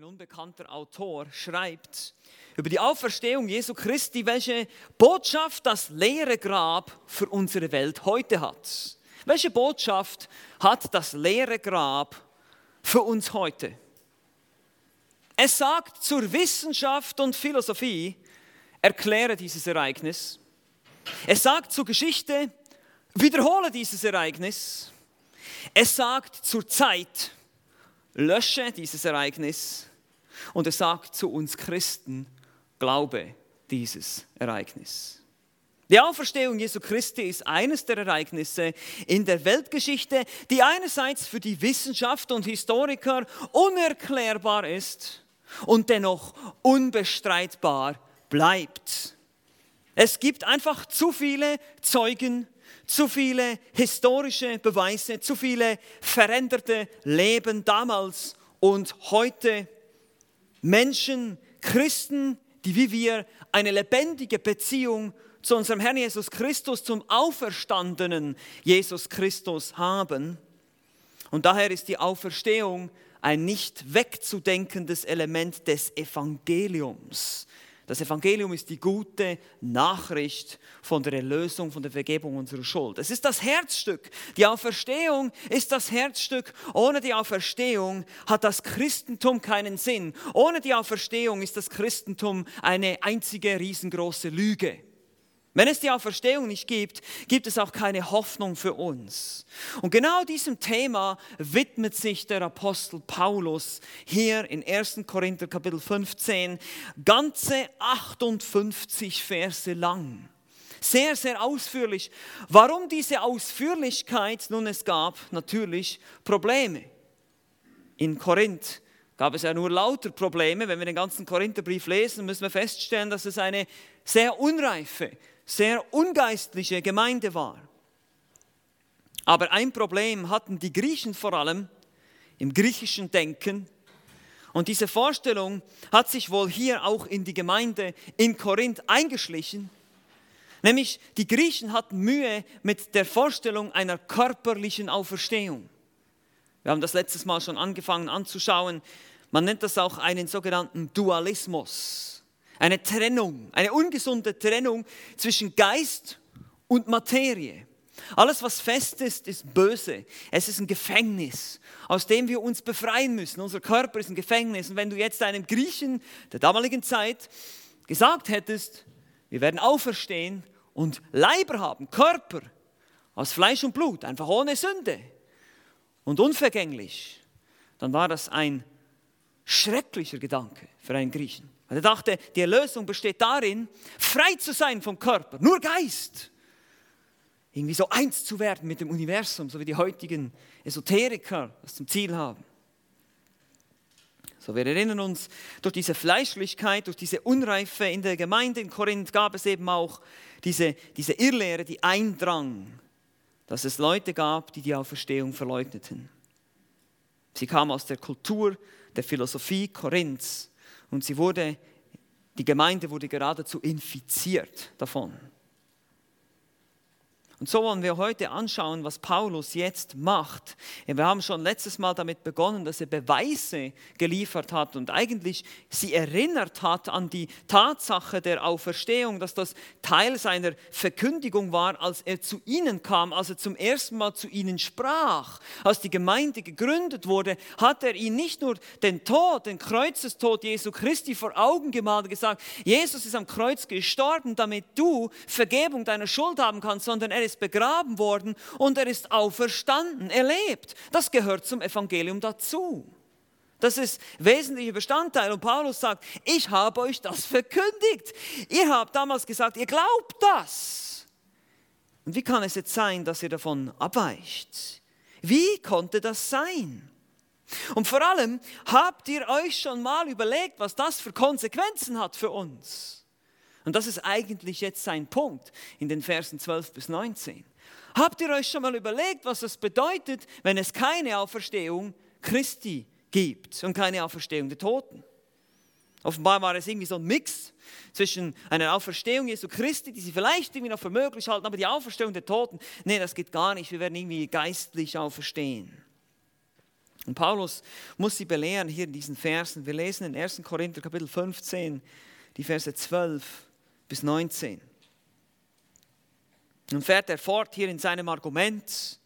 ein unbekannter Autor, schreibt über die Auferstehung Jesu Christi, welche Botschaft das leere Grab für unsere Welt heute hat. Welche Botschaft hat das leere Grab für uns heute? Es sagt zur Wissenschaft und Philosophie, erkläre dieses Ereignis. Es sagt zur Geschichte, wiederhole dieses Ereignis. Es sagt zur Zeit, lösche dieses Ereignis und er sagt zu uns Christen, glaube dieses Ereignis. Die Auferstehung Jesu Christi ist eines der Ereignisse in der Weltgeschichte, die einerseits für die Wissenschaft und Historiker unerklärbar ist und dennoch unbestreitbar bleibt. Es gibt einfach zu viele Zeugen zu viele historische Beweise, zu viele veränderte Leben damals und heute. Menschen, Christen, die wie wir eine lebendige Beziehung zu unserem Herrn Jesus Christus, zum auferstandenen Jesus Christus haben. Und daher ist die Auferstehung ein nicht wegzudenkendes Element des Evangeliums. Das Evangelium ist die gute Nachricht von der Erlösung, von der Vergebung unserer Schuld. Es ist das Herzstück. Die Auferstehung ist das Herzstück. Ohne die Auferstehung hat das Christentum keinen Sinn. Ohne die Auferstehung ist das Christentum eine einzige riesengroße Lüge. Wenn es die Auferstehung nicht gibt, gibt es auch keine Hoffnung für uns. Und genau diesem Thema widmet sich der Apostel Paulus hier in 1. Korinther Kapitel 15, ganze 58 Verse lang. Sehr, sehr ausführlich. Warum diese Ausführlichkeit? Nun, es gab natürlich Probleme. In Korinth gab es ja nur lauter Probleme. Wenn wir den ganzen Korintherbrief lesen, müssen wir feststellen, dass es eine sehr unreife, sehr ungeistliche Gemeinde war. Aber ein Problem hatten die Griechen vor allem im griechischen Denken. Und diese Vorstellung hat sich wohl hier auch in die Gemeinde in Korinth eingeschlichen. Nämlich die Griechen hatten Mühe mit der Vorstellung einer körperlichen Auferstehung. Wir haben das letztes Mal schon angefangen anzuschauen. Man nennt das auch einen sogenannten Dualismus eine Trennung, eine ungesunde Trennung zwischen Geist und Materie. Alles, was fest ist, ist böse. Es ist ein Gefängnis, aus dem wir uns befreien müssen. Unser Körper ist ein Gefängnis. Und wenn du jetzt einem Griechen der damaligen Zeit gesagt hättest, wir werden auferstehen und Leiber haben, Körper aus Fleisch und Blut, einfach ohne Sünde und unvergänglich, dann war das ein schrecklicher Gedanke für einen Griechen. Und er dachte, die Erlösung besteht darin, frei zu sein vom Körper, nur Geist. Irgendwie so eins zu werden mit dem Universum, so wie die heutigen Esoteriker das zum Ziel haben. So, wir erinnern uns, durch diese Fleischlichkeit, durch diese Unreife in der Gemeinde in Korinth gab es eben auch diese, diese Irrlehre, die eindrang, dass es Leute gab, die die Auferstehung verleugneten. Sie kam aus der Kultur, der Philosophie Korinths und sie wurde, die Gemeinde wurde geradezu infiziert davon. Und so wollen wir heute anschauen, was Paulus jetzt macht. Wir haben schon letztes Mal damit begonnen, dass er Beweise geliefert hat und eigentlich sie erinnert hat an die Tatsache der Auferstehung, dass das Teil seiner Verkündigung war, als er zu ihnen kam, als er zum ersten Mal zu ihnen sprach. Als die Gemeinde gegründet wurde, hat er ihnen nicht nur den Tod, den Kreuzestod Jesu Christi vor Augen gemalt und gesagt, Jesus ist am Kreuz gestorben, damit du Vergebung deiner Schuld haben kannst, sondern er ist ist begraben worden und er ist auferstanden. Er lebt. Das gehört zum Evangelium dazu. Das ist wesentlicher Bestandteil. Und Paulus sagt, ich habe euch das verkündigt. Ihr habt damals gesagt, ihr glaubt das. Und wie kann es jetzt sein, dass ihr davon abweicht? Wie konnte das sein? Und vor allem, habt ihr euch schon mal überlegt, was das für Konsequenzen hat für uns? Und das ist eigentlich jetzt sein Punkt in den Versen 12 bis 19. Habt ihr euch schon mal überlegt, was es bedeutet, wenn es keine Auferstehung Christi gibt und keine Auferstehung der Toten? Offenbar war es irgendwie so ein Mix zwischen einer Auferstehung Jesu Christi, die sie vielleicht irgendwie noch für möglich halten, aber die Auferstehung der Toten, nee, das geht gar nicht, wir werden irgendwie geistlich auferstehen. Und Paulus muss sie belehren hier in diesen Versen. Wir lesen in 1. Korinther Kapitel 15, die Verse 12 bis 19. Nun fährt er fort hier in seinem Argument,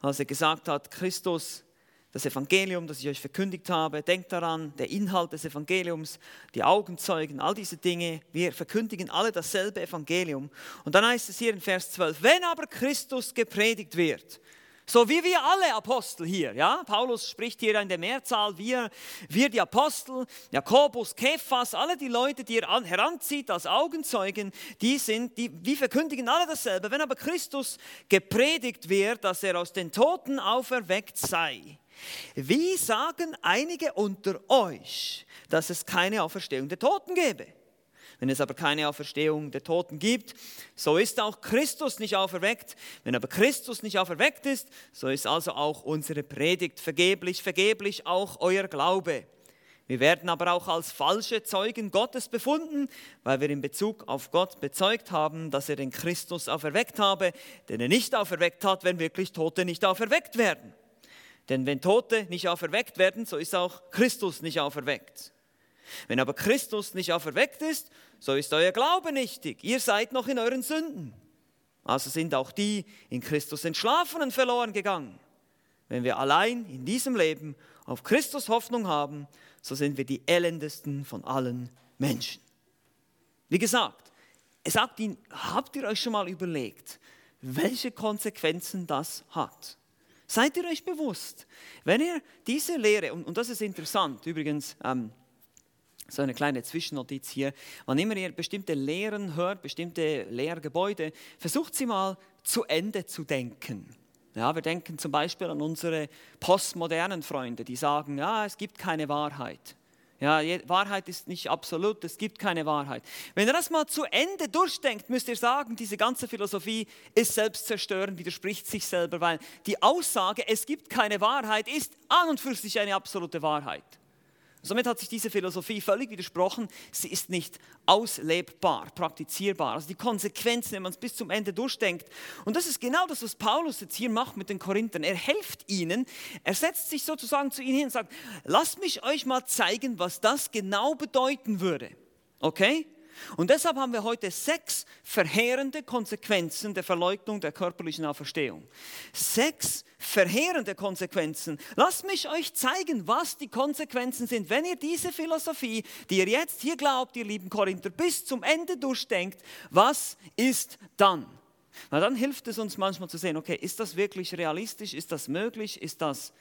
als er gesagt hat, Christus, das Evangelium, das ich euch verkündigt habe, denkt daran, der Inhalt des Evangeliums, die Augenzeugen, all diese Dinge, wir verkündigen alle dasselbe Evangelium. Und dann heißt es hier in Vers 12, wenn aber Christus gepredigt wird, so wie wir alle Apostel hier, ja, Paulus spricht hier in der Mehrzahl, wir, wir die Apostel, Jakobus, Kephas, alle die Leute, die er heranzieht als Augenzeugen, die sind, die, die verkündigen alle dasselbe. Wenn aber Christus gepredigt wird, dass er aus den Toten auferweckt sei, wie sagen einige unter euch, dass es keine Auferstehung der Toten gäbe? Wenn es aber keine Auferstehung der Toten gibt, so ist auch Christus nicht auferweckt. Wenn aber Christus nicht auferweckt ist, so ist also auch unsere Predigt vergeblich, vergeblich auch euer Glaube. Wir werden aber auch als falsche Zeugen Gottes befunden, weil wir in Bezug auf Gott bezeugt haben, dass er den Christus auferweckt habe, den er nicht auferweckt hat, wenn wirklich Tote nicht auferweckt werden. Denn wenn Tote nicht auferweckt werden, so ist auch Christus nicht auferweckt. Wenn aber Christus nicht auferweckt ist, so ist euer Glaube nichtig. Ihr seid noch in euren Sünden. Also sind auch die in Christus Entschlafenen verloren gegangen. Wenn wir allein in diesem Leben auf Christus Hoffnung haben, so sind wir die elendesten von allen Menschen. Wie gesagt, er sagt ihnen, habt ihr euch schon mal überlegt, welche Konsequenzen das hat? Seid ihr euch bewusst, wenn ihr diese Lehre, und, und das ist interessant übrigens, ähm, so eine kleine Zwischennotiz hier. Wann immer ihr bestimmte Lehren hört, bestimmte Lehrgebäude, versucht sie mal zu Ende zu denken. Ja, wir denken zum Beispiel an unsere postmodernen Freunde, die sagen, ja, es gibt keine Wahrheit. Ja, Wahrheit ist nicht absolut, es gibt keine Wahrheit. Wenn ihr das mal zu Ende durchdenkt, müsst ihr sagen, diese ganze Philosophie ist selbstzerstörend, widerspricht sich selber, weil die Aussage, es gibt keine Wahrheit, ist an und für sich eine absolute Wahrheit. Somit hat sich diese Philosophie völlig widersprochen. Sie ist nicht auslebbar, praktizierbar. Also die Konsequenzen, wenn man es bis zum Ende durchdenkt. Und das ist genau das, was Paulus jetzt hier macht mit den Korinthern. Er hilft ihnen, er setzt sich sozusagen zu ihnen hin und sagt, lasst mich euch mal zeigen, was das genau bedeuten würde. Okay? Und deshalb haben wir heute sechs verheerende Konsequenzen der Verleugnung der körperlichen Auferstehung. Sechs verheerende Konsequenzen. Lasst mich euch zeigen, was die Konsequenzen sind, wenn ihr diese Philosophie, die ihr jetzt hier glaubt, ihr lieben Korinther, bis zum Ende durchdenkt. Was ist dann? Na, dann hilft es uns manchmal zu sehen, okay, ist das wirklich realistisch? Ist das möglich? Ist das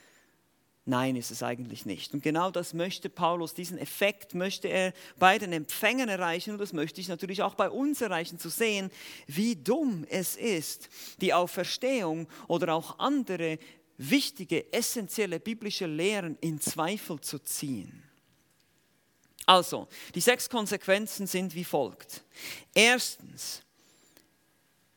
Nein, ist es eigentlich nicht. Und genau das möchte Paulus, diesen Effekt möchte er bei den Empfängern erreichen und das möchte ich natürlich auch bei uns erreichen, zu sehen, wie dumm es ist, die Auferstehung oder auch andere wichtige, essentielle biblische Lehren in Zweifel zu ziehen. Also, die sechs Konsequenzen sind wie folgt. Erstens,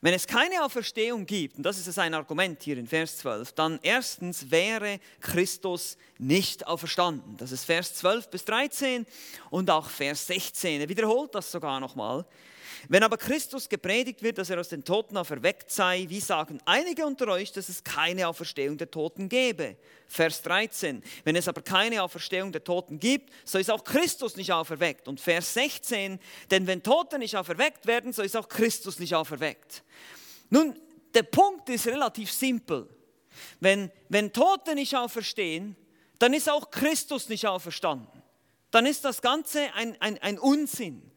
wenn es keine Auferstehung gibt, und das ist ein Argument hier in Vers 12, dann erstens wäre Christus nicht auferstanden. Das ist Vers 12 bis 13 und auch Vers 16. Er wiederholt das sogar nochmal. Wenn aber Christus gepredigt wird, dass er aus den Toten auferweckt sei, wie sagen einige unter euch, dass es keine Auferstehung der Toten gäbe? Vers 13. Wenn es aber keine Auferstehung der Toten gibt, so ist auch Christus nicht auferweckt. Und Vers 16. Denn wenn Tote nicht auferweckt werden, so ist auch Christus nicht auferweckt. Nun, der Punkt ist relativ simpel. Wenn, wenn Tote nicht auferstehen, dann ist auch Christus nicht auferstanden. Dann ist das Ganze ein, ein, ein Unsinn.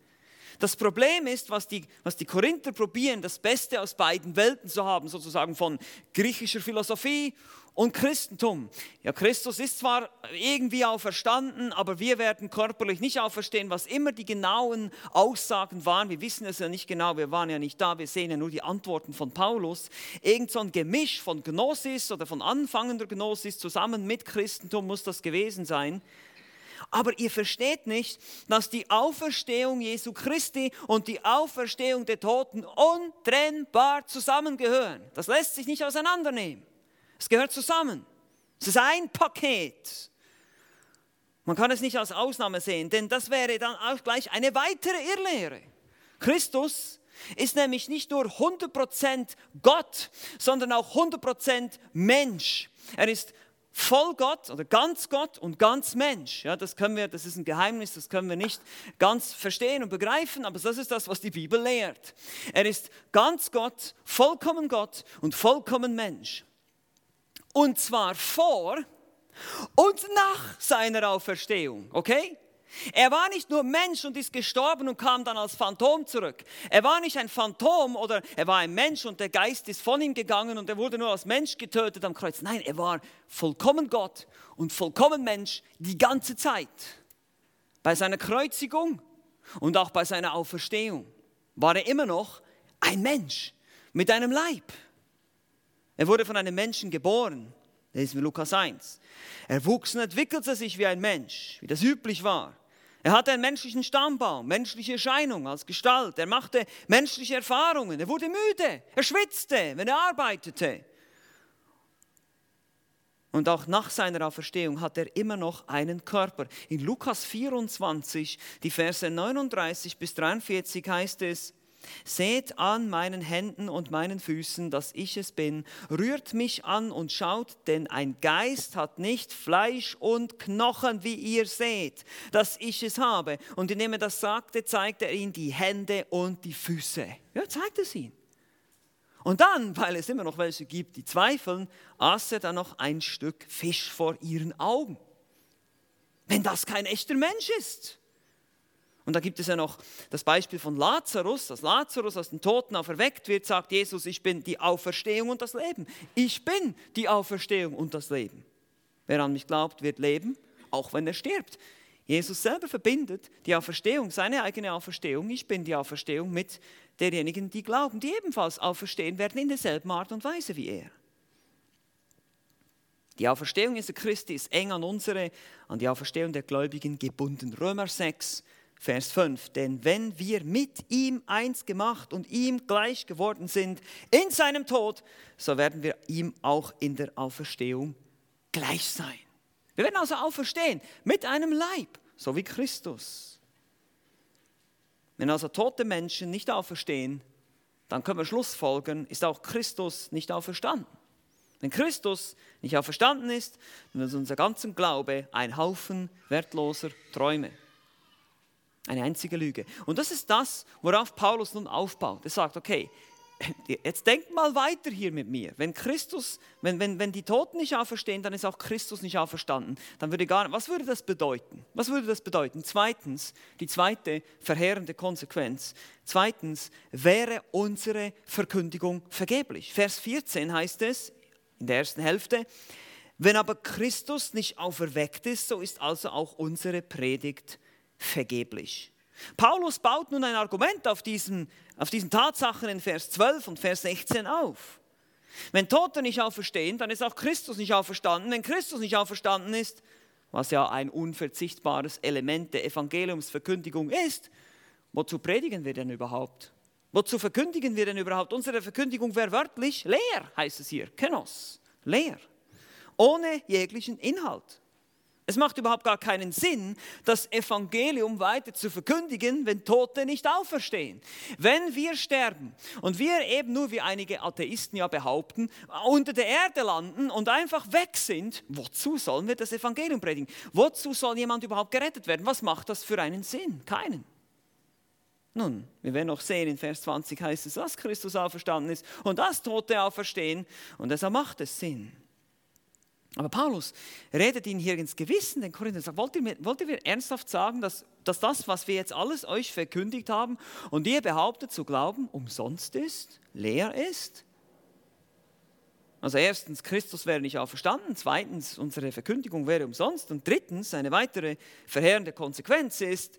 Das Problem ist, was die, was die Korinther probieren, das Beste aus beiden Welten zu haben, sozusagen von griechischer Philosophie und Christentum. Ja, Christus ist zwar irgendwie auferstanden, aber wir werden körperlich nicht auferstehen, was immer die genauen Aussagen waren. Wir wissen es ja nicht genau, wir waren ja nicht da, wir sehen ja nur die Antworten von Paulus. Irgend so ein Gemisch von Gnosis oder von anfangender Gnosis zusammen mit Christentum muss das gewesen sein. Aber ihr versteht nicht, dass die Auferstehung Jesu Christi und die Auferstehung der Toten untrennbar zusammengehören. Das lässt sich nicht auseinandernehmen. Es gehört zusammen. Es ist ein Paket. Man kann es nicht als Ausnahme sehen, denn das wäre dann auch gleich eine weitere Irrlehre. Christus ist nämlich nicht nur 100% Gott, sondern auch 100% Mensch. Er ist voll Gott oder ganz Gott und ganz Mensch. Ja, das können wir, das ist ein Geheimnis, das können wir nicht ganz verstehen und begreifen, aber das ist das, was die Bibel lehrt. Er ist ganz Gott, vollkommen Gott und vollkommen Mensch. Und zwar vor und nach seiner Auferstehung, okay? Er war nicht nur Mensch und ist gestorben und kam dann als Phantom zurück. Er war nicht ein Phantom oder er war ein Mensch und der Geist ist von ihm gegangen und er wurde nur als Mensch getötet am Kreuz. Nein, er war vollkommen Gott und vollkommen Mensch die ganze Zeit. Bei seiner Kreuzigung und auch bei seiner Auferstehung war er immer noch ein Mensch mit einem Leib. Er wurde von einem Menschen geboren. Das ist Lukas 1. Er wuchs und entwickelte sich wie ein Mensch, wie das üblich war. Er hatte einen menschlichen Stammbaum, menschliche Erscheinung als Gestalt. Er machte menschliche Erfahrungen. Er wurde müde. Er schwitzte, wenn er arbeitete. Und auch nach seiner Auferstehung hat er immer noch einen Körper. In Lukas 24, die Verse 39 bis 43 heißt es, Seht an meinen Händen und meinen Füßen, dass ich es bin. Rührt mich an und schaut, denn ein Geist hat nicht Fleisch und Knochen, wie ihr seht, dass ich es habe. Und indem er das sagte, zeigte er ihnen die Hände und die Füße. Ja, zeigt es ihnen. Und dann, weil es immer noch welche gibt, die zweifeln, aß er dann noch ein Stück Fisch vor ihren Augen. Wenn das kein echter Mensch ist. Und da gibt es ja noch das Beispiel von Lazarus, dass Lazarus aus den Toten auferweckt wird, sagt Jesus, ich bin die Auferstehung und das Leben. Ich bin die Auferstehung und das Leben. Wer an mich glaubt, wird leben, auch wenn er stirbt. Jesus selber verbindet die Auferstehung, seine eigene Auferstehung, ich bin die Auferstehung mit derjenigen, die glauben, die ebenfalls auferstehen werden in derselben Art und Weise wie er. Die Auferstehung Jesu Christi ist eng an unsere, an die Auferstehung der Gläubigen gebunden. Römer 6, Vers 5. Denn wenn wir mit ihm eins gemacht und ihm gleich geworden sind in seinem Tod, so werden wir ihm auch in der Auferstehung gleich sein. Wir werden also auferstehen mit einem Leib, so wie Christus. Wenn also tote Menschen nicht auferstehen, dann können wir Schlussfolgern, ist auch Christus nicht auferstanden. Wenn Christus nicht auferstanden ist, dann ist unser ganzer Glaube ein Haufen wertloser Träume. Eine einzige Lüge. Und das ist das, worauf Paulus nun aufbaut. Er sagt, okay, jetzt denkt mal weiter hier mit mir. Wenn Christus, wenn, wenn, wenn die Toten nicht auferstehen, dann ist auch Christus nicht auferstanden. Dann würde gar, was würde das bedeuten? Was würde das bedeuten? Zweitens, die zweite verheerende Konsequenz. Zweitens, wäre unsere Verkündigung vergeblich. Vers 14 heißt es, in der ersten Hälfte, wenn aber Christus nicht auferweckt ist, so ist also auch unsere Predigt vergeblich vergeblich. Paulus baut nun ein Argument auf diesen, auf diesen Tatsachen in Vers 12 und Vers 16 auf. Wenn Tote nicht auferstehen, dann ist auch Christus nicht auferstanden. Wenn Christus nicht auferstanden ist, was ja ein unverzichtbares Element der Evangeliumsverkündigung ist, wozu predigen wir denn überhaupt? Wozu verkündigen wir denn überhaupt? Unsere Verkündigung wäre wörtlich leer, heißt es hier, Kenos, leer, ohne jeglichen Inhalt. Es macht überhaupt gar keinen Sinn, das Evangelium weiter zu verkündigen, wenn Tote nicht auferstehen. Wenn wir sterben und wir eben nur, wie einige Atheisten ja behaupten, unter der Erde landen und einfach weg sind, wozu sollen wir das Evangelium predigen? Wozu soll jemand überhaupt gerettet werden? Was macht das für einen Sinn? Keinen. Nun, wir werden noch sehen, in Vers 20 heißt es, dass Christus auferstanden ist und dass Tote auferstehen und deshalb macht es Sinn. Aber Paulus redet ihnen hier ins Gewissen, den Korinther sagt, wollt ihr, wollt ihr ernsthaft sagen, dass, dass das, was wir jetzt alles euch verkündigt haben und ihr behauptet zu glauben, umsonst ist, leer ist? Also erstens, Christus wäre nicht auferstanden, zweitens, unsere Verkündigung wäre umsonst und drittens, eine weitere verheerende Konsequenz ist,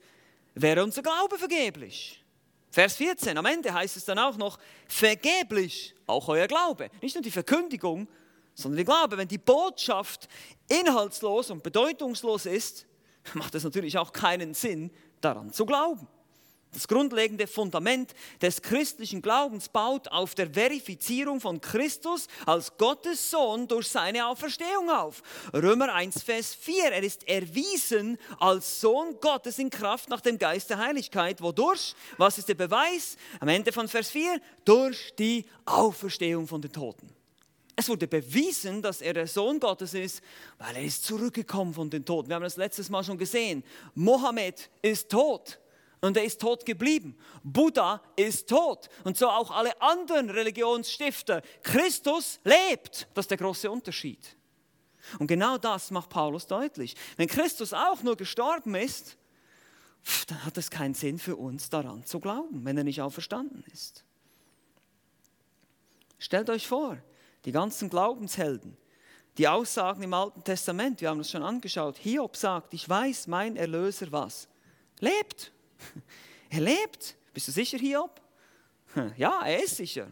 wäre unser Glaube vergeblich. Vers 14, am Ende heißt es dann auch noch, vergeblich auch euer Glaube. Nicht nur die Verkündigung, sondern ich glaube, wenn die Botschaft inhaltslos und bedeutungslos ist, macht es natürlich auch keinen Sinn, daran zu glauben. Das grundlegende Fundament des christlichen Glaubens baut auf der Verifizierung von Christus als Gottes Sohn durch seine Auferstehung auf. Römer 1, Vers 4. Er ist erwiesen als Sohn Gottes in Kraft nach dem Geist der Heiligkeit. Wodurch? Was ist der Beweis? Am Ende von Vers 4. Durch die Auferstehung von den Toten. Es wurde bewiesen, dass er der Sohn Gottes ist, weil er ist zurückgekommen von den Toten. Wir haben das letztes Mal schon gesehen. Mohammed ist tot und er ist tot geblieben. Buddha ist tot und so auch alle anderen Religionsstifter. Christus lebt. Das ist der große Unterschied. Und genau das macht Paulus deutlich. Wenn Christus auch nur gestorben ist, dann hat es keinen Sinn für uns daran zu glauben, wenn er nicht auferstanden ist. Stellt euch vor, die ganzen Glaubenshelden, die Aussagen im Alten Testament, wir haben das schon angeschaut. Hiob sagt, ich weiß, mein Erlöser was? Lebt. Er lebt. Bist du sicher, Hiob? Ja, er ist sicher.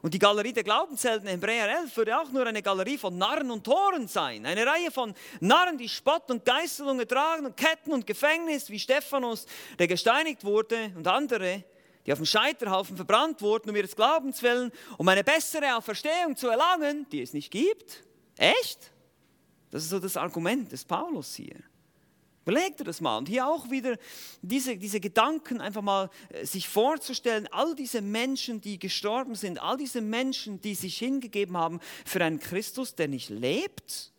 Und die Galerie der Glaubenshelden in Hebräer 11 würde auch nur eine Galerie von Narren und Toren sein. Eine Reihe von Narren, die Spott und Geißelung ertragen und Ketten und Gefängnis, wie Stephanus, der gesteinigt wurde, und andere, die auf dem Scheiterhaufen verbrannt wurden, um ihres Glaubens willen, um eine bessere Auferstehung zu erlangen, die es nicht gibt. Echt? Das ist so das Argument des Paulus hier. Überleg dir das mal. Und hier auch wieder diese, diese Gedanken einfach mal äh, sich vorzustellen, all diese Menschen, die gestorben sind, all diese Menschen, die sich hingegeben haben für einen Christus, der nicht lebt,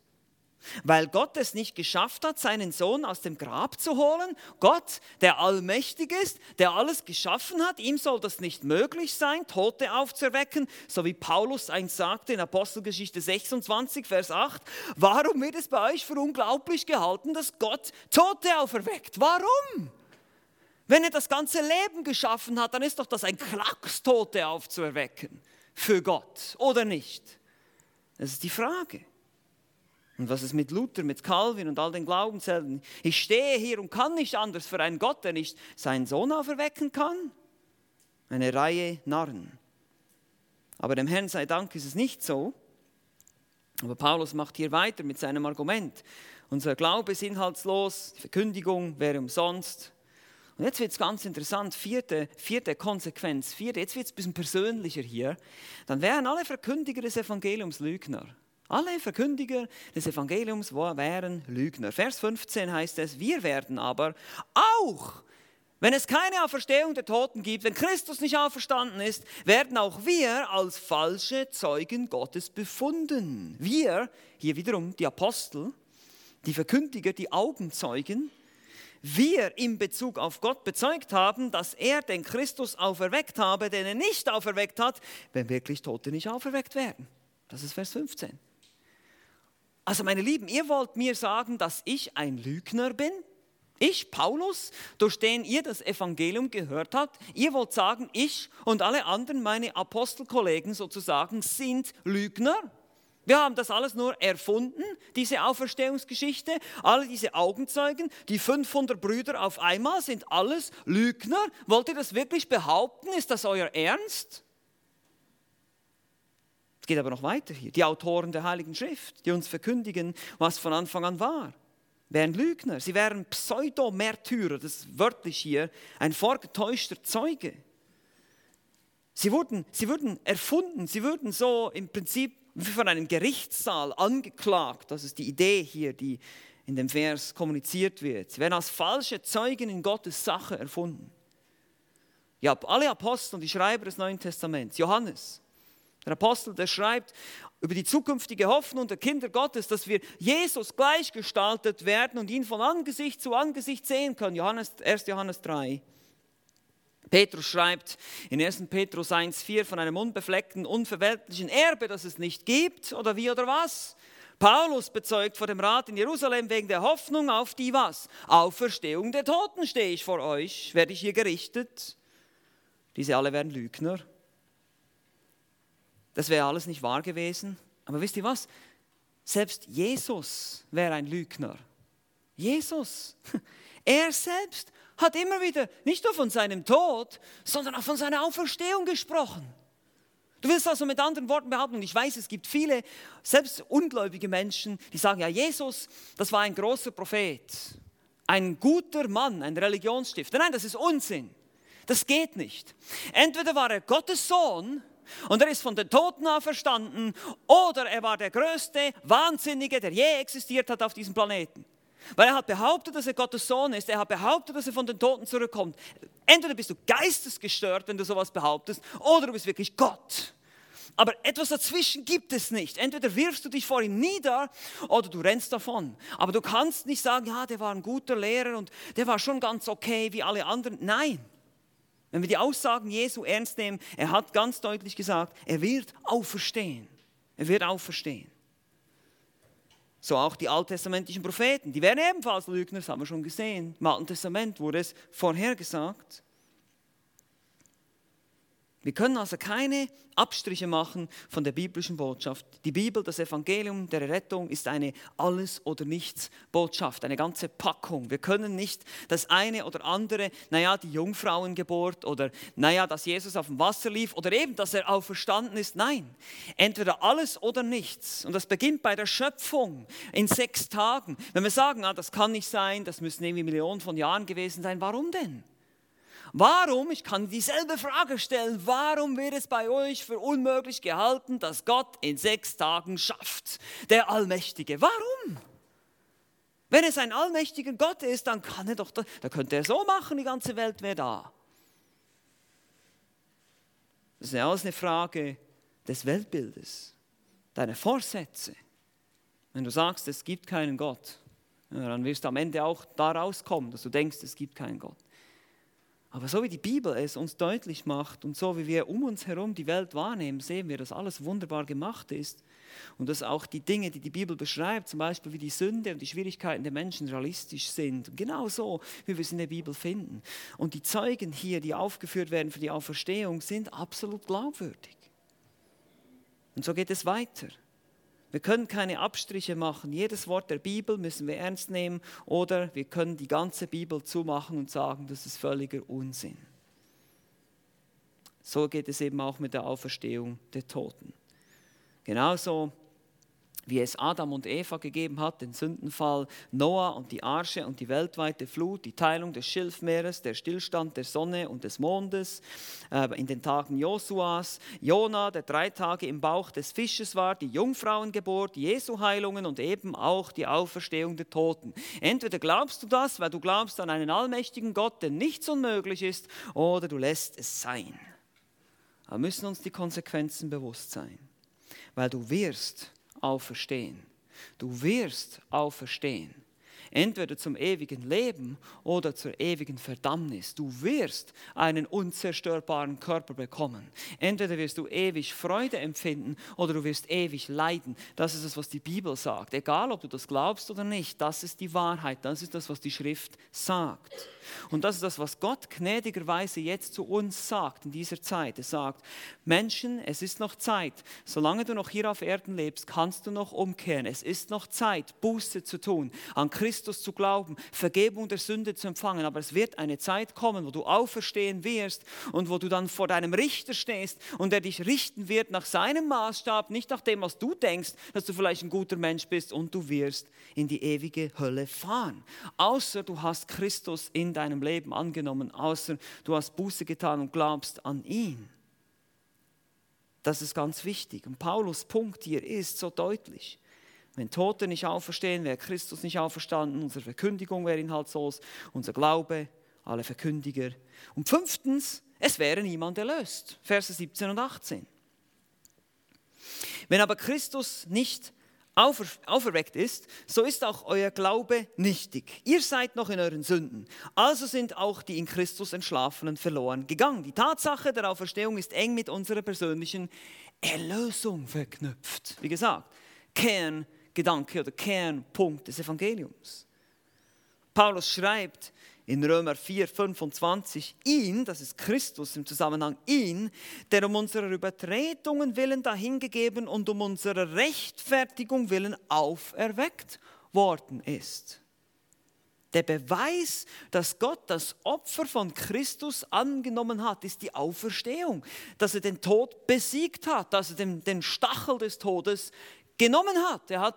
weil Gott es nicht geschafft hat, seinen Sohn aus dem Grab zu holen. Gott, der allmächtig ist, der alles geschaffen hat, ihm soll das nicht möglich sein, Tote aufzuerwecken, so wie Paulus eins sagte in Apostelgeschichte 26, Vers 8. Warum wird es bei euch für unglaublich gehalten, dass Gott Tote auferweckt? Warum? Wenn er das ganze Leben geschaffen hat, dann ist doch das ein Klacks, Tote aufzuerwecken für Gott, oder nicht? Das ist die Frage. Und was ist mit Luther, mit Calvin und all den Glaubenshelden? Ich stehe hier und kann nicht anders für einen Gott, der nicht seinen Sohn auferwecken kann. Eine Reihe Narren. Aber dem Herrn sei Dank ist es nicht so. Aber Paulus macht hier weiter mit seinem Argument. Unser Glaube ist inhaltslos, die Verkündigung wäre umsonst. Und jetzt wird es ganz interessant, vierte, vierte Konsequenz, vierte, jetzt wird es ein bisschen persönlicher hier. Dann wären alle Verkündiger des Evangeliums Lügner. Alle Verkündiger des Evangeliums wären Lügner. Vers 15 heißt es, wir werden aber auch, wenn es keine Auferstehung der Toten gibt, wenn Christus nicht auferstanden ist, werden auch wir als falsche Zeugen Gottes befunden. Wir, hier wiederum die Apostel, die Verkündiger, die Augenzeugen, wir in Bezug auf Gott bezeugt haben, dass er den Christus auferweckt habe, den er nicht auferweckt hat, wenn wirklich Tote nicht auferweckt werden. Das ist Vers 15. Also meine Lieben, ihr wollt mir sagen, dass ich ein Lügner bin? Ich, Paulus, durch den ihr das Evangelium gehört habt, ihr wollt sagen, ich und alle anderen, meine Apostelkollegen sozusagen, sind Lügner? Wir haben das alles nur erfunden, diese Auferstehungsgeschichte. Alle diese Augenzeugen, die 500 Brüder auf einmal, sind alles Lügner. Wollt ihr das wirklich behaupten? Ist das euer Ernst? Geht aber noch weiter hier. Die Autoren der Heiligen Schrift, die uns verkündigen, was von Anfang an war, wären Lügner. Sie wären Pseudomärtyrer, das ist wörtlich hier, ein vorgetäuschter Zeuge. Sie wurden, sie wurden erfunden, sie wurden so im Prinzip wie von einem Gerichtssaal angeklagt. Das ist die Idee hier, die in dem Vers kommuniziert wird. Sie werden als falsche Zeugen in Gottes Sache erfunden. Ja, alle Apostel, die Schreiber des Neuen Testaments, Johannes, der Apostel, der schreibt über die zukünftige Hoffnung der Kinder Gottes, dass wir Jesus gleichgestaltet werden und ihn von Angesicht zu Angesicht sehen können. Johannes, 1. Johannes 3. Petrus schreibt in 1. Petrus 1,4 von einem unbefleckten, unverweltlichen Erbe, das es nicht gibt, oder wie oder was? Paulus bezeugt vor dem Rat in Jerusalem wegen der Hoffnung auf die was? Auferstehung der Toten stehe ich vor euch, werde ich hier gerichtet. Diese alle werden Lügner. Das wäre alles nicht wahr gewesen. Aber wisst ihr was? Selbst Jesus wäre ein Lügner. Jesus, er selbst hat immer wieder nicht nur von seinem Tod, sondern auch von seiner Auferstehung gesprochen. Du willst also mit anderen Worten behaupten, und ich weiß, es gibt viele, selbst ungläubige Menschen, die sagen, ja, Jesus, das war ein großer Prophet, ein guter Mann, ein Religionsstifter. Nein, das ist Unsinn. Das geht nicht. Entweder war er Gottes Sohn und er ist von den Toten auferstanden oder er war der größte Wahnsinnige, der je existiert hat auf diesem Planeten. Weil er hat behauptet, dass er Gottes Sohn ist, er hat behauptet, dass er von den Toten zurückkommt. Entweder bist du geistesgestört, wenn du sowas behauptest, oder du bist wirklich Gott. Aber etwas dazwischen gibt es nicht. Entweder wirfst du dich vor ihm nieder oder du rennst davon. Aber du kannst nicht sagen, ja, der war ein guter Lehrer und der war schon ganz okay wie alle anderen. Nein. Wenn wir die Aussagen Jesu ernst nehmen, er hat ganz deutlich gesagt, er wird auferstehen. Er wird auferstehen. So auch die alttestamentlichen Propheten, die wären ebenfalls Lügner, das haben wir schon gesehen. Im Alten Testament wurde es vorhergesagt. Wir können also keine Abstriche machen von der biblischen Botschaft. Die Bibel, das Evangelium der Rettung ist eine Alles- oder Nichts-Botschaft, eine ganze Packung. Wir können nicht das eine oder andere, naja, die Jungfrauengeburt oder naja, dass Jesus auf dem Wasser lief oder eben, dass er auferstanden ist. Nein, entweder alles oder nichts. Und das beginnt bei der Schöpfung in sechs Tagen. Wenn wir sagen, ah, das kann nicht sein, das müssen irgendwie Millionen von Jahren gewesen sein, warum denn? Warum, ich kann dieselbe Frage stellen, warum wird es bei euch für unmöglich gehalten, dass Gott in sechs Tagen schafft, der Allmächtige? Warum? Wenn es ein allmächtiger Gott ist, dann kann er doch, da könnte er so machen, die ganze Welt wäre da. Das ist ja alles eine Frage des Weltbildes, deiner Vorsätze. Wenn du sagst, es gibt keinen Gott, dann wirst du am Ende auch da rauskommen, dass du denkst, es gibt keinen Gott. Aber so wie die Bibel es uns deutlich macht und so wie wir um uns herum die Welt wahrnehmen, sehen wir, dass alles wunderbar gemacht ist und dass auch die Dinge, die die Bibel beschreibt, zum Beispiel wie die Sünde und die Schwierigkeiten der Menschen realistisch sind. Genau so, wie wir es in der Bibel finden. Und die Zeugen hier, die aufgeführt werden für die Auferstehung, sind absolut glaubwürdig. Und so geht es weiter. Wir können keine Abstriche machen. Jedes Wort der Bibel müssen wir ernst nehmen oder wir können die ganze Bibel zumachen und sagen, das ist völliger Unsinn. So geht es eben auch mit der Auferstehung der Toten. Genauso wie es Adam und Eva gegeben hat, den Sündenfall, Noah und die Arche und die weltweite Flut, die Teilung des Schilfmeeres, der Stillstand der Sonne und des Mondes, äh, in den Tagen Josuas, Jona, der drei Tage im Bauch des Fisches war, die Jungfrauengeburt, Jesu Heilungen und eben auch die Auferstehung der Toten. Entweder glaubst du das, weil du glaubst an einen allmächtigen Gott, der nichts unmöglich ist, oder du lässt es sein. Aber müssen uns die Konsequenzen bewusst sein, weil du wirst auferstehen. Du wirst auferstehen. Entweder zum ewigen Leben oder zur ewigen Verdammnis. Du wirst einen unzerstörbaren Körper bekommen. Entweder wirst du ewig Freude empfinden oder du wirst ewig leiden. Das ist es, was die Bibel sagt. Egal, ob du das glaubst oder nicht, das ist die Wahrheit. Das ist das, was die Schrift sagt. Und das ist das, was Gott gnädigerweise jetzt zu uns sagt in dieser Zeit. Er sagt, Menschen, es ist noch Zeit. Solange du noch hier auf Erden lebst, kannst du noch umkehren. Es ist noch Zeit, Buße zu tun, an Christus zu glauben, Vergebung der Sünde zu empfangen. Aber es wird eine Zeit kommen, wo du auferstehen wirst und wo du dann vor deinem Richter stehst und er dich richten wird nach seinem Maßstab, nicht nach dem, was du denkst, dass du vielleicht ein guter Mensch bist und du wirst in die ewige Hölle fahren. Außer du hast Christus in deinem Leben angenommen, außer du hast Buße getan und glaubst an ihn. Das ist ganz wichtig. Und Paulus Punkt hier ist so deutlich. Wenn Tote nicht auferstehen, wäre Christus nicht auferstanden, unsere Verkündigung wäre inhaltslos, unser Glaube, alle Verkündiger. Und fünftens, es wäre niemand erlöst. Verse 17 und 18. Wenn aber Christus nicht aufer, auferweckt ist, so ist auch euer Glaube nichtig. Ihr seid noch in euren Sünden. Also sind auch die in Christus Entschlafenen verloren gegangen. Die Tatsache der Auferstehung ist eng mit unserer persönlichen Erlösung verknüpft. Wie gesagt, Kerngedanke oder Kernpunkt des Evangeliums. Paulus schreibt in Römer 4, 25, ihn, das ist Christus im Zusammenhang, ihn, der um unserer Übertretungen willen dahingegeben und um unserer Rechtfertigung willen auferweckt worden ist. Der Beweis, dass Gott das Opfer von Christus angenommen hat, ist die Auferstehung. Dass er den Tod besiegt hat, dass er den, den Stachel des Todes genommen hat. Er hat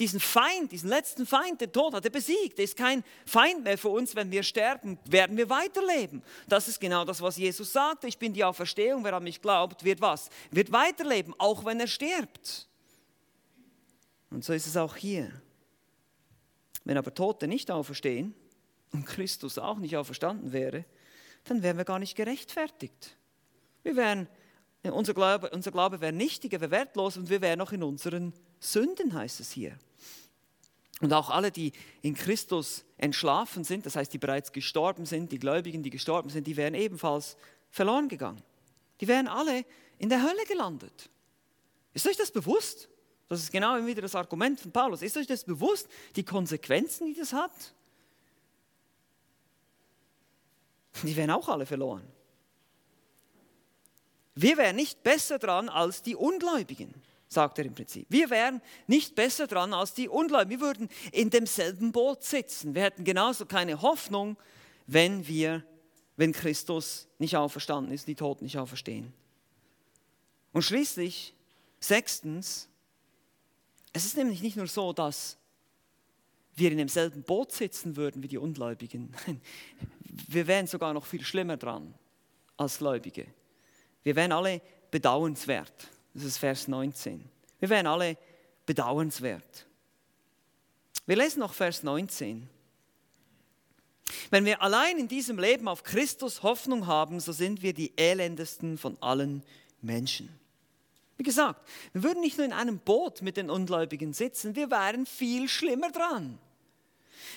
diesen Feind, diesen letzten Feind, den Tod hat er besiegt. Er ist kein Feind mehr für uns. Wenn wir sterben, werden wir weiterleben. Das ist genau das, was Jesus sagte. Ich bin die Auferstehung. Wer an mich glaubt, wird was? Wird weiterleben, auch wenn er stirbt. Und so ist es auch hier. Wenn aber Tote nicht auferstehen und Christus auch nicht auferstanden wäre, dann wären wir gar nicht gerechtfertigt. Wir wären unser Glaube, unser Glaube wäre nichtiger, wäre wertlos und wir wären noch in unseren Sünden, heißt es hier. Und auch alle, die in Christus entschlafen sind, das heißt, die bereits gestorben sind, die Gläubigen, die gestorben sind, die wären ebenfalls verloren gegangen. Die wären alle in der Hölle gelandet. Ist euch das bewusst? Das ist genau wieder das Argument von Paulus. Ist euch das bewusst, die Konsequenzen, die das hat? Die wären auch alle verloren. Wir wären nicht besser dran als die Ungläubigen, sagt er im Prinzip. Wir wären nicht besser dran als die Ungläubigen. Wir würden in demselben Boot sitzen. Wir hätten genauso keine Hoffnung, wenn wir, wenn Christus nicht auferstanden ist, die Toten nicht auferstehen. Und schließlich, sechstens, es ist nämlich nicht nur so, dass wir in demselben Boot sitzen würden wie die Ungläubigen. Wir wären sogar noch viel schlimmer dran als Gläubige. Wir wären alle bedauernswert. Das ist Vers 19. Wir wären alle bedauernswert. Wir lesen noch Vers 19. Wenn wir allein in diesem Leben auf Christus Hoffnung haben, so sind wir die elendesten von allen Menschen. Wie gesagt, wir würden nicht nur in einem Boot mit den Ungläubigen sitzen, wir wären viel schlimmer dran.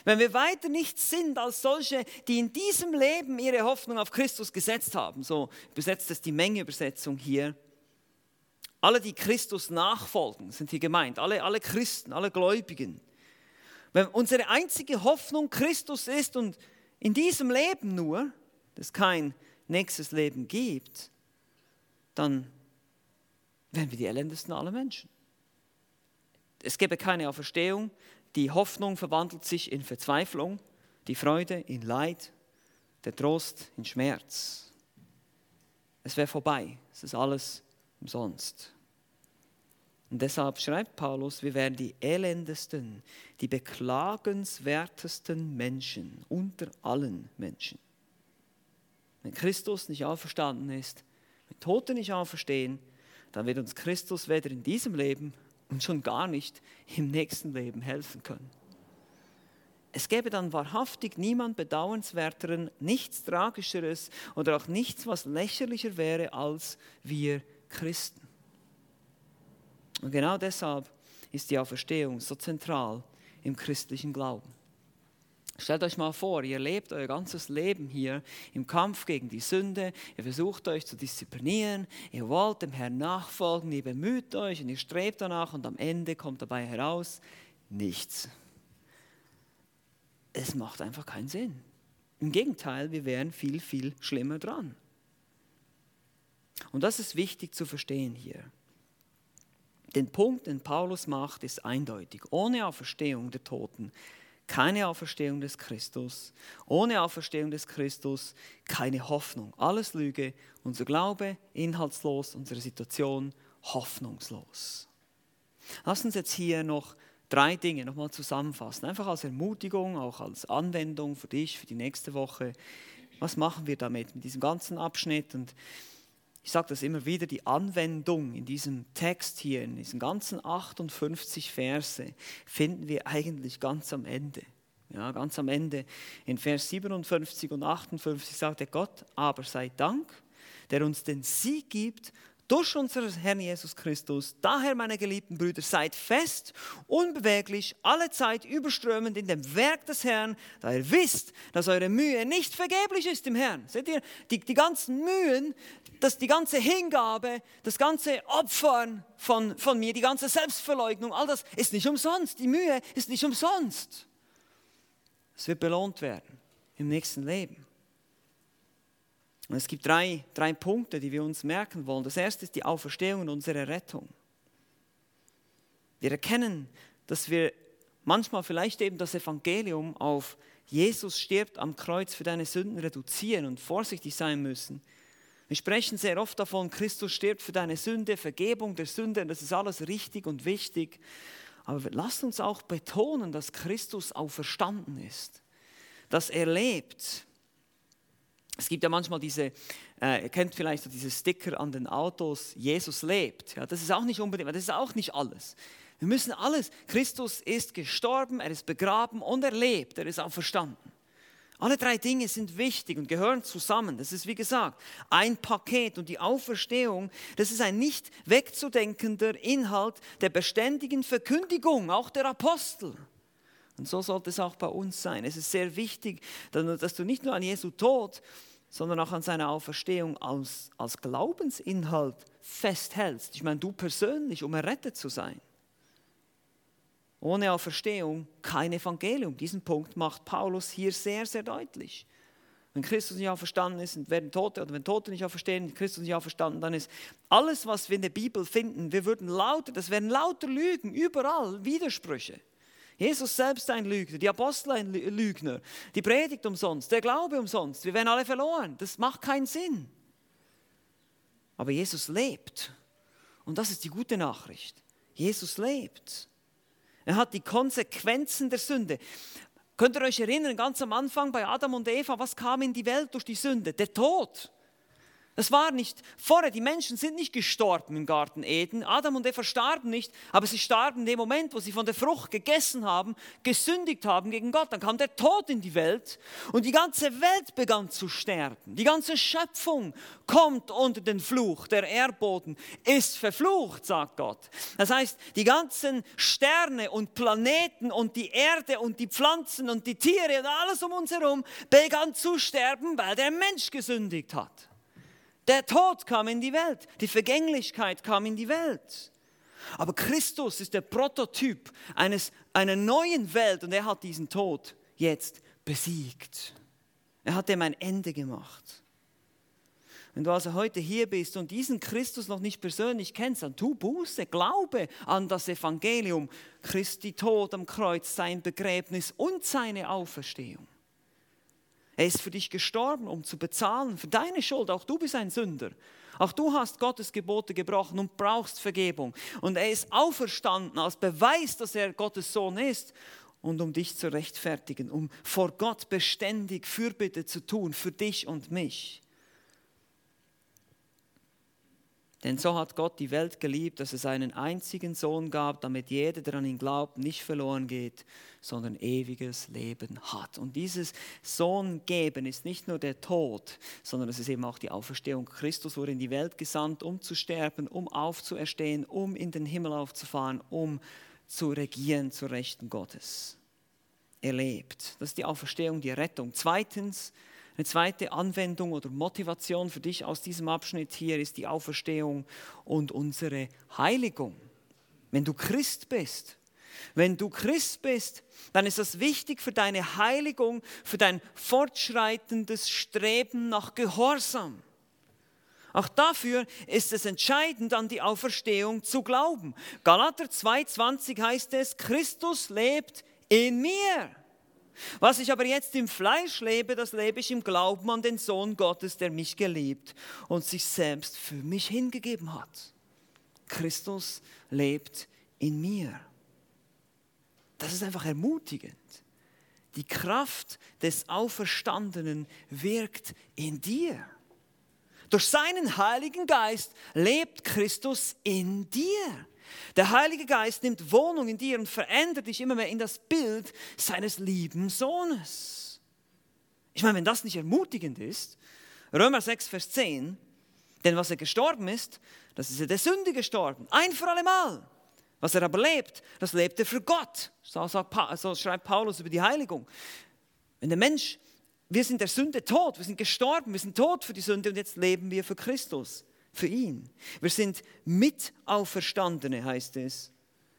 Wenn wir weiter nichts sind als solche, die in diesem Leben ihre Hoffnung auf Christus gesetzt haben, so übersetzt es die Menge-Übersetzung hier. Alle, die Christus nachfolgen, sind hier gemeint, alle, alle Christen, alle Gläubigen. Wenn unsere einzige Hoffnung Christus ist und in diesem Leben nur, es kein nächstes Leben gibt, dann wären wir die elendesten aller Menschen. Es gäbe keine Auferstehung, die Hoffnung verwandelt sich in Verzweiflung, die Freude in Leid, der Trost in Schmerz. Es wäre vorbei, es ist alles umsonst. Und deshalb schreibt Paulus, wir wären die elendesten, die beklagenswertesten Menschen unter allen Menschen. Wenn Christus nicht auferstanden ist, wenn Tote nicht auferstehen, dann wird uns Christus weder in diesem Leben und schon gar nicht im nächsten Leben helfen können. Es gäbe dann wahrhaftig niemand bedauernswerteren, nichts Tragischeres oder auch nichts, was lächerlicher wäre als wir Christen. Und genau deshalb ist die Auferstehung so zentral im christlichen Glauben. Stellt euch mal vor, ihr lebt euer ganzes Leben hier im Kampf gegen die Sünde, ihr versucht euch zu disziplinieren, ihr wollt dem Herrn nachfolgen, ihr bemüht euch und ihr strebt danach und am Ende kommt dabei heraus nichts. Es macht einfach keinen Sinn. Im Gegenteil, wir wären viel, viel schlimmer dran. Und das ist wichtig zu verstehen hier. Den Punkt, den Paulus macht, ist eindeutig. Ohne Auferstehung der Toten keine Auferstehung des Christus. Ohne Auferstehung des Christus keine Hoffnung. Alles Lüge, unser Glaube inhaltslos, unsere Situation hoffnungslos. Lass uns jetzt hier noch drei Dinge nochmal zusammenfassen. Einfach als Ermutigung, auch als Anwendung für dich, für die nächste Woche. Was machen wir damit, mit diesem ganzen Abschnitt? Und ich sage das immer wieder, die Anwendung in diesem Text hier, in diesen ganzen 58 Verse, finden wir eigentlich ganz am Ende. Ja, ganz am Ende in Vers 57 und 58 sagt er Gott, aber sei Dank, der uns den Sieg gibt durch unseren Herrn Jesus Christus. Daher, meine geliebten Brüder, seid fest, unbeweglich, alle Zeit überströmend in dem Werk des Herrn, da ihr wisst, dass eure Mühe nicht vergeblich ist im Herrn. Seht ihr, die, die ganzen Mühen, dass die ganze Hingabe, das ganze Opfern von, von mir, die ganze Selbstverleugnung, all das ist nicht umsonst. Die Mühe ist nicht umsonst. Es wird belohnt werden im nächsten Leben. Und es gibt drei, drei Punkte, die wir uns merken wollen. Das erste ist die Auferstehung und unsere Rettung. Wir erkennen, dass wir manchmal vielleicht eben das Evangelium auf Jesus stirbt am Kreuz für deine Sünden reduzieren und vorsichtig sein müssen. Wir sprechen sehr oft davon, Christus stirbt für deine Sünde, Vergebung der Sünde, das ist alles richtig und wichtig. Aber lasst uns auch betonen, dass Christus auferstanden ist, dass er lebt, es gibt ja manchmal diese, äh, ihr kennt vielleicht so diese Sticker an den Autos, Jesus lebt. Ja, das ist auch nicht unbedingt, das ist auch nicht alles. Wir müssen alles, Christus ist gestorben, er ist begraben und er lebt, er ist auch verstanden. Alle drei Dinge sind wichtig und gehören zusammen. Das ist, wie gesagt, ein Paket und die Auferstehung, das ist ein nicht wegzudenkender Inhalt der beständigen Verkündigung, auch der Apostel. Und so sollte es auch bei uns sein. Es ist sehr wichtig, dass du nicht nur an Jesu Tod, sondern auch an seiner Auferstehung als, als Glaubensinhalt festhältst. Ich meine, du persönlich, um errettet zu sein. Ohne Auferstehung kein Evangelium. Diesen Punkt macht Paulus hier sehr, sehr deutlich. Wenn Christus nicht auferstanden ist, werden Tote oder wenn Tote nicht auferstehen, Christus nicht auferstanden, dann ist alles, was wir in der Bibel finden, wir würden lauter, das wären lauter Lügen, überall Widersprüche. Jesus selbst ein Lügner, die Apostel ein Lügner, die Predigt umsonst, der Glaube umsonst, wir werden alle verloren. Das macht keinen Sinn. Aber Jesus lebt. Und das ist die gute Nachricht. Jesus lebt. Er hat die Konsequenzen der Sünde. Könnt ihr euch erinnern, ganz am Anfang bei Adam und Eva, was kam in die Welt durch die Sünde? Der Tod. Das war nicht vorher, die Menschen sind nicht gestorben im Garten Eden. Adam und Eva starben nicht, aber sie starben in dem Moment, wo sie von der Frucht gegessen haben, gesündigt haben gegen Gott. Dann kam der Tod in die Welt und die ganze Welt begann zu sterben. Die ganze Schöpfung kommt unter den Fluch. Der Erdboden ist verflucht, sagt Gott. Das heißt, die ganzen Sterne und Planeten und die Erde und die Pflanzen und die Tiere und alles um uns herum begann zu sterben, weil der Mensch gesündigt hat. Der Tod kam in die Welt, die Vergänglichkeit kam in die Welt. Aber Christus ist der Prototyp eines, einer neuen Welt und er hat diesen Tod jetzt besiegt. Er hat dem ein Ende gemacht. Wenn du also heute hier bist und diesen Christus noch nicht persönlich kennst, dann tu Buße, glaube an das Evangelium, Christi Tod am Kreuz, sein Begräbnis und seine Auferstehung. Er ist für dich gestorben, um zu bezahlen für deine Schuld. Auch du bist ein Sünder. Auch du hast Gottes Gebote gebrochen und brauchst Vergebung. Und er ist auferstanden als Beweis, dass er Gottes Sohn ist und um dich zu rechtfertigen, um vor Gott beständig Fürbitte zu tun für dich und mich. Denn so hat Gott die Welt geliebt, dass es einen einzigen Sohn gab, damit jeder, der an ihn glaubt, nicht verloren geht, sondern ewiges Leben hat. Und dieses Sohn geben ist nicht nur der Tod, sondern es ist eben auch die Auferstehung. Christus wurde in die Welt gesandt, um zu sterben, um aufzuerstehen, um in den Himmel aufzufahren, um zu regieren zu Rechten Gottes. Er lebt. Das ist die Auferstehung, die Rettung. Zweitens, eine zweite Anwendung oder Motivation für dich aus diesem Abschnitt hier ist die Auferstehung und unsere Heiligung. Wenn du Christ bist, wenn du Christ bist, dann ist das wichtig für deine Heiligung, für dein fortschreitendes Streben nach Gehorsam. Auch dafür ist es entscheidend, an die Auferstehung zu glauben. Galater 2,20 heißt es, Christus lebt in mir. Was ich aber jetzt im Fleisch lebe, das lebe ich im Glauben an den Sohn Gottes, der mich geliebt und sich selbst für mich hingegeben hat. Christus lebt in mir. Das ist einfach ermutigend. Die Kraft des Auferstandenen wirkt in dir. Durch seinen Heiligen Geist lebt Christus in dir. Der Heilige Geist nimmt Wohnung in dir und verändert dich immer mehr in das Bild seines lieben Sohnes. Ich meine, wenn das nicht ermutigend ist, Römer 6, Vers 10, denn was er gestorben ist, das ist er der Sünde gestorben, ein für alle Mal. Was er aber lebt, das lebt er für Gott. So, so schreibt Paulus über die Heiligung. Wenn der Mensch, wir sind der Sünde tot, wir sind gestorben, wir sind tot für die Sünde und jetzt leben wir für Christus für ihn. Wir sind Mitauferstandene, heißt es.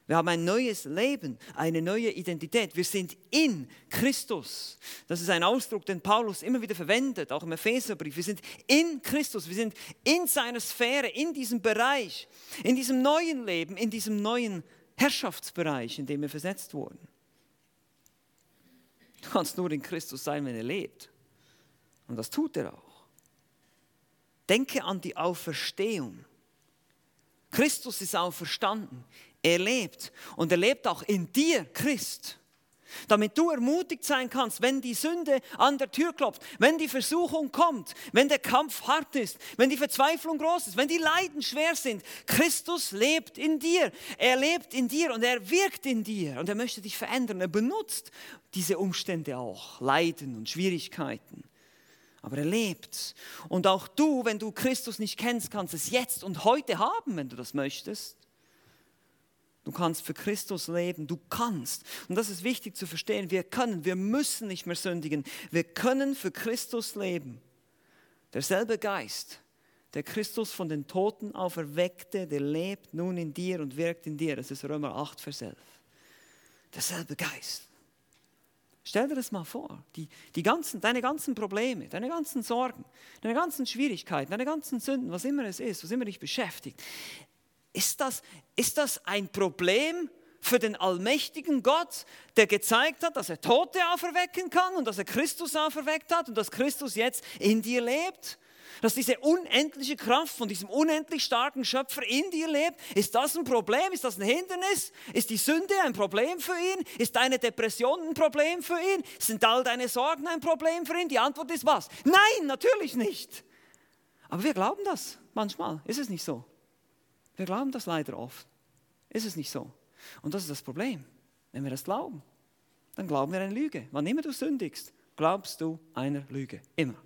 Wir haben ein neues Leben, eine neue Identität. Wir sind in Christus. Das ist ein Ausdruck, den Paulus immer wieder verwendet, auch im Epheserbrief. Wir sind in Christus, wir sind in seiner Sphäre, in diesem Bereich, in diesem neuen Leben, in diesem neuen Herrschaftsbereich, in dem wir versetzt wurden. Du kannst nur in Christus sein, wenn er lebt. Und das tut er auch. Denke an die Auferstehung. Christus ist auferstanden. Er lebt. Und er lebt auch in dir, Christ. damit du ermutigt sein kannst, wenn die Sünde an der Tür klopft, wenn die Versuchung kommt, wenn der Kampf hart ist, wenn die Verzweiflung groß ist, wenn die Leiden schwer sind. Christus lebt in dir. Er lebt in dir und er wirkt in dir und er möchte dich verändern. Er benutzt diese Umstände auch, Leiden und Schwierigkeiten. Aber er lebt. Und auch du, wenn du Christus nicht kennst, kannst es jetzt und heute haben, wenn du das möchtest. Du kannst für Christus leben, du kannst. Und das ist wichtig zu verstehen. Wir können, wir müssen nicht mehr sündigen. Wir können für Christus leben. Derselbe Geist, der Christus von den Toten auferweckte, der lebt nun in dir und wirkt in dir. Das ist Römer 8, Vers 11. Derselbe Geist. Stell dir das mal vor, die, die ganzen, deine ganzen Probleme, deine ganzen Sorgen, deine ganzen Schwierigkeiten, deine ganzen Sünden, was immer es ist, was immer dich beschäftigt. Ist das, ist das ein Problem für den allmächtigen Gott, der gezeigt hat, dass er Tote auferwecken kann und dass er Christus auferweckt hat und dass Christus jetzt in dir lebt? Dass diese unendliche Kraft von diesem unendlich starken Schöpfer in dir lebt? Ist das ein Problem? Ist das ein Hindernis? Ist die Sünde ein Problem für ihn? Ist deine Depression ein Problem für ihn? Sind all deine Sorgen ein Problem für ihn? Die Antwort ist was? Nein, natürlich nicht. Aber wir glauben das manchmal. Ist es nicht so? Wir glauben das leider oft. Ist es nicht so? Und das ist das Problem. Wenn wir das glauben, dann glauben wir eine Lüge. Wann immer du sündigst, glaubst du einer Lüge. Immer.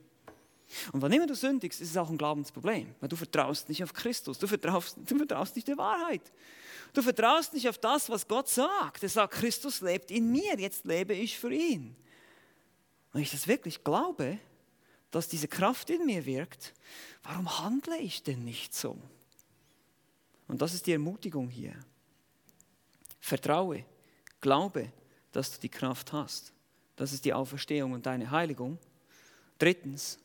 Und wann immer du sündigst, ist es auch ein Glaubensproblem, weil du vertraust nicht auf Christus, du vertraust, du vertraust nicht der Wahrheit. Du vertraust nicht auf das, was Gott sagt. Er sagt, Christus lebt in mir, jetzt lebe ich für ihn. Wenn ich das wirklich glaube, dass diese Kraft in mir wirkt, warum handle ich denn nicht so? Und das ist die Ermutigung hier. Vertraue, glaube, dass du die Kraft hast. Das ist die Auferstehung und deine Heiligung. Drittens,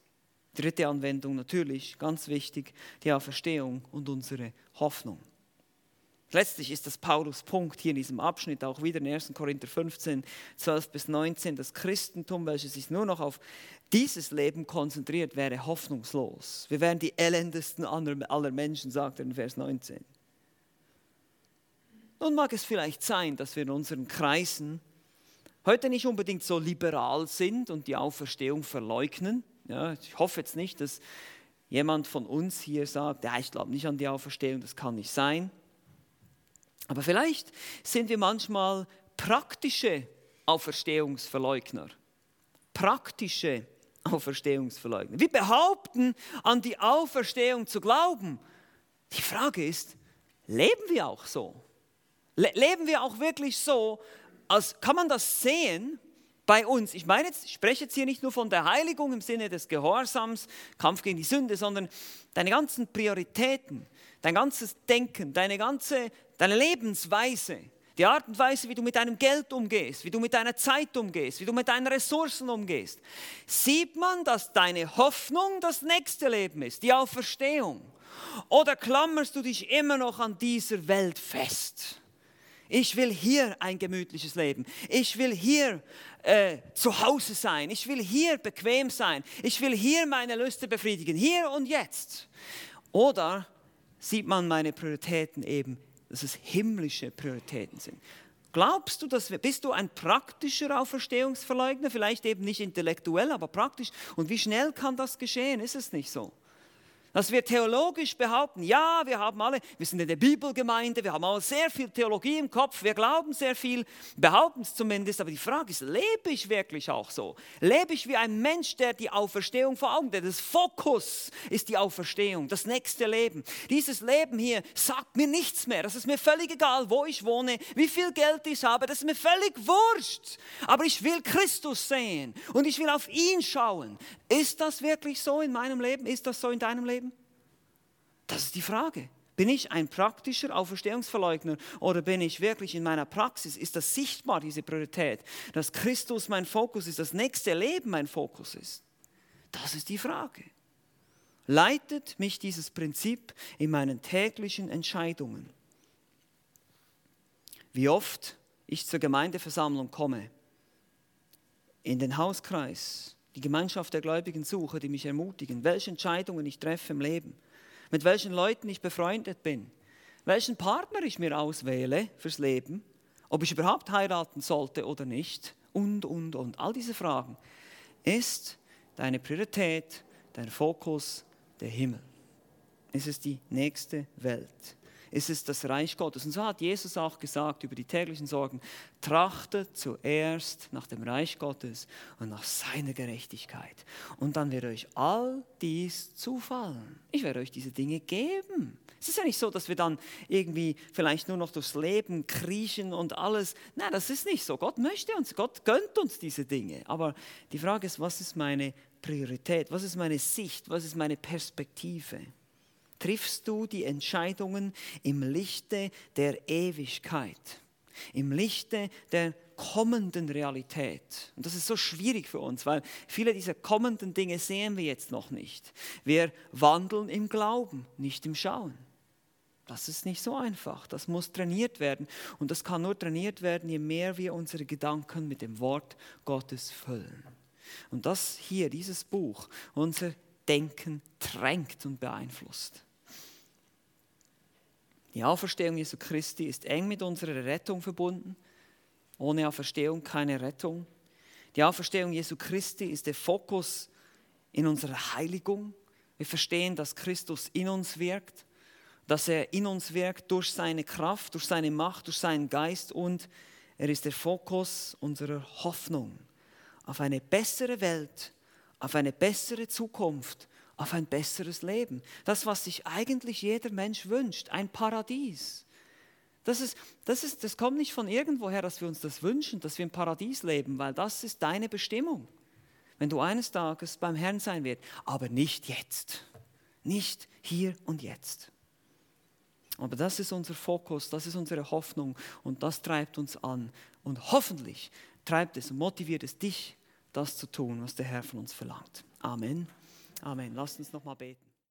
dritte Anwendung natürlich, ganz wichtig, die Auferstehung und unsere Hoffnung. Letztlich ist das Paulus Punkt hier in diesem Abschnitt auch wieder in 1. Korinther 15, 12 bis 19. Das Christentum, welches sich nur noch auf dieses Leben konzentriert, wäre hoffnungslos. Wir wären die elendesten aller Menschen, sagt er in Vers 19. Nun mag es vielleicht sein, dass wir in unseren Kreisen heute nicht unbedingt so liberal sind und die Auferstehung verleugnen. Ja, ich hoffe jetzt nicht, dass jemand von uns hier sagt, ja, ich glaube nicht an die Auferstehung, das kann nicht sein. Aber vielleicht sind wir manchmal praktische Auferstehungsverleugner. Praktische Auferstehungsverleugner. Wir behaupten, an die Auferstehung zu glauben. Die Frage ist, leben wir auch so? leben wir auch wirklich so, als kann man das sehen bei uns? Ich meine, jetzt, ich spreche jetzt hier nicht nur von der Heiligung im Sinne des Gehorsams, Kampf gegen die Sünde, sondern deine ganzen Prioritäten, dein ganzes Denken, deine ganze deine Lebensweise, die Art und Weise, wie du mit deinem Geld umgehst, wie du mit deiner Zeit umgehst, wie du mit deinen Ressourcen umgehst, sieht man, dass deine Hoffnung das nächste Leben ist, die Auferstehung. Oder klammerst du dich immer noch an dieser Welt fest? Ich will hier ein gemütliches Leben. Ich will hier äh, zu Hause sein. Ich will hier bequem sein. Ich will hier meine Lüste befriedigen. Hier und jetzt. Oder sieht man meine Prioritäten eben, dass es himmlische Prioritäten sind. Glaubst du, dass wir, bist du ein praktischer Auferstehungsverleugner? Vielleicht eben nicht intellektuell, aber praktisch. Und wie schnell kann das geschehen? Ist es nicht so? Dass wir theologisch behaupten, ja, wir haben alle, wir sind in der Bibelgemeinde, wir haben alle sehr viel Theologie im Kopf, wir glauben sehr viel, behaupten es zumindest, aber die Frage ist, lebe ich wirklich auch so? Lebe ich wie ein Mensch, der die Auferstehung vor Augen hat? Das Fokus ist die Auferstehung, das nächste Leben. Dieses Leben hier sagt mir nichts mehr, das ist mir völlig egal, wo ich wohne, wie viel Geld ich habe, das ist mir völlig wurscht. Aber ich will Christus sehen und ich will auf ihn schauen. Ist das wirklich so in meinem Leben? Ist das so in deinem Leben? Das ist die Frage. Bin ich ein praktischer Auferstehungsverleugner oder bin ich wirklich in meiner Praxis? Ist das sichtbar, diese Priorität, dass Christus mein Fokus ist, das nächste Leben mein Fokus ist? Das ist die Frage. Leitet mich dieses Prinzip in meinen täglichen Entscheidungen? Wie oft ich zur Gemeindeversammlung komme, in den Hauskreis, die Gemeinschaft der Gläubigen suche, die mich ermutigen, welche Entscheidungen ich treffe im Leben mit welchen Leuten ich befreundet bin, welchen Partner ich mir auswähle fürs Leben, ob ich überhaupt heiraten sollte oder nicht und, und, und. All diese Fragen. Ist deine Priorität, dein Fokus der Himmel? Ist es die nächste Welt? Ist es das Reich Gottes. Und so hat Jesus auch gesagt über die täglichen Sorgen, trachtet zuerst nach dem Reich Gottes und nach seiner Gerechtigkeit. Und dann wird euch all dies zufallen. Ich werde euch diese Dinge geben. Es ist ja nicht so, dass wir dann irgendwie vielleicht nur noch durchs Leben kriechen und alles. Nein, das ist nicht so. Gott möchte uns, Gott gönnt uns diese Dinge. Aber die Frage ist, was ist meine Priorität? Was ist meine Sicht? Was ist meine Perspektive? Triffst du die Entscheidungen im Lichte der Ewigkeit, im Lichte der kommenden Realität. Und das ist so schwierig für uns, weil viele dieser kommenden Dinge sehen wir jetzt noch nicht. Wir wandeln im Glauben, nicht im Schauen. Das ist nicht so einfach. Das muss trainiert werden. Und das kann nur trainiert werden, je mehr wir unsere Gedanken mit dem Wort Gottes füllen. Und das hier, dieses Buch, unser Denken drängt und beeinflusst. Die Auferstehung Jesu Christi ist eng mit unserer Rettung verbunden. Ohne Auferstehung keine Rettung. Die Auferstehung Jesu Christi ist der Fokus in unserer Heiligung. Wir verstehen, dass Christus in uns wirkt, dass er in uns wirkt durch seine Kraft, durch seine Macht, durch seinen Geist und er ist der Fokus unserer Hoffnung auf eine bessere Welt, auf eine bessere Zukunft, auf ein besseres Leben. Das, was sich eigentlich jeder Mensch wünscht, ein Paradies. Das, ist, das, ist, das kommt nicht von irgendwoher, dass wir uns das wünschen, dass wir im Paradies leben, weil das ist deine Bestimmung. Wenn du eines Tages beim Herrn sein wirst, aber nicht jetzt. Nicht hier und jetzt. Aber das ist unser Fokus, das ist unsere Hoffnung und das treibt uns an. Und hoffentlich treibt es und motiviert es dich, das zu tun, was der Herr von uns verlangt. Amen. Amen. Lasst uns noch mal beten.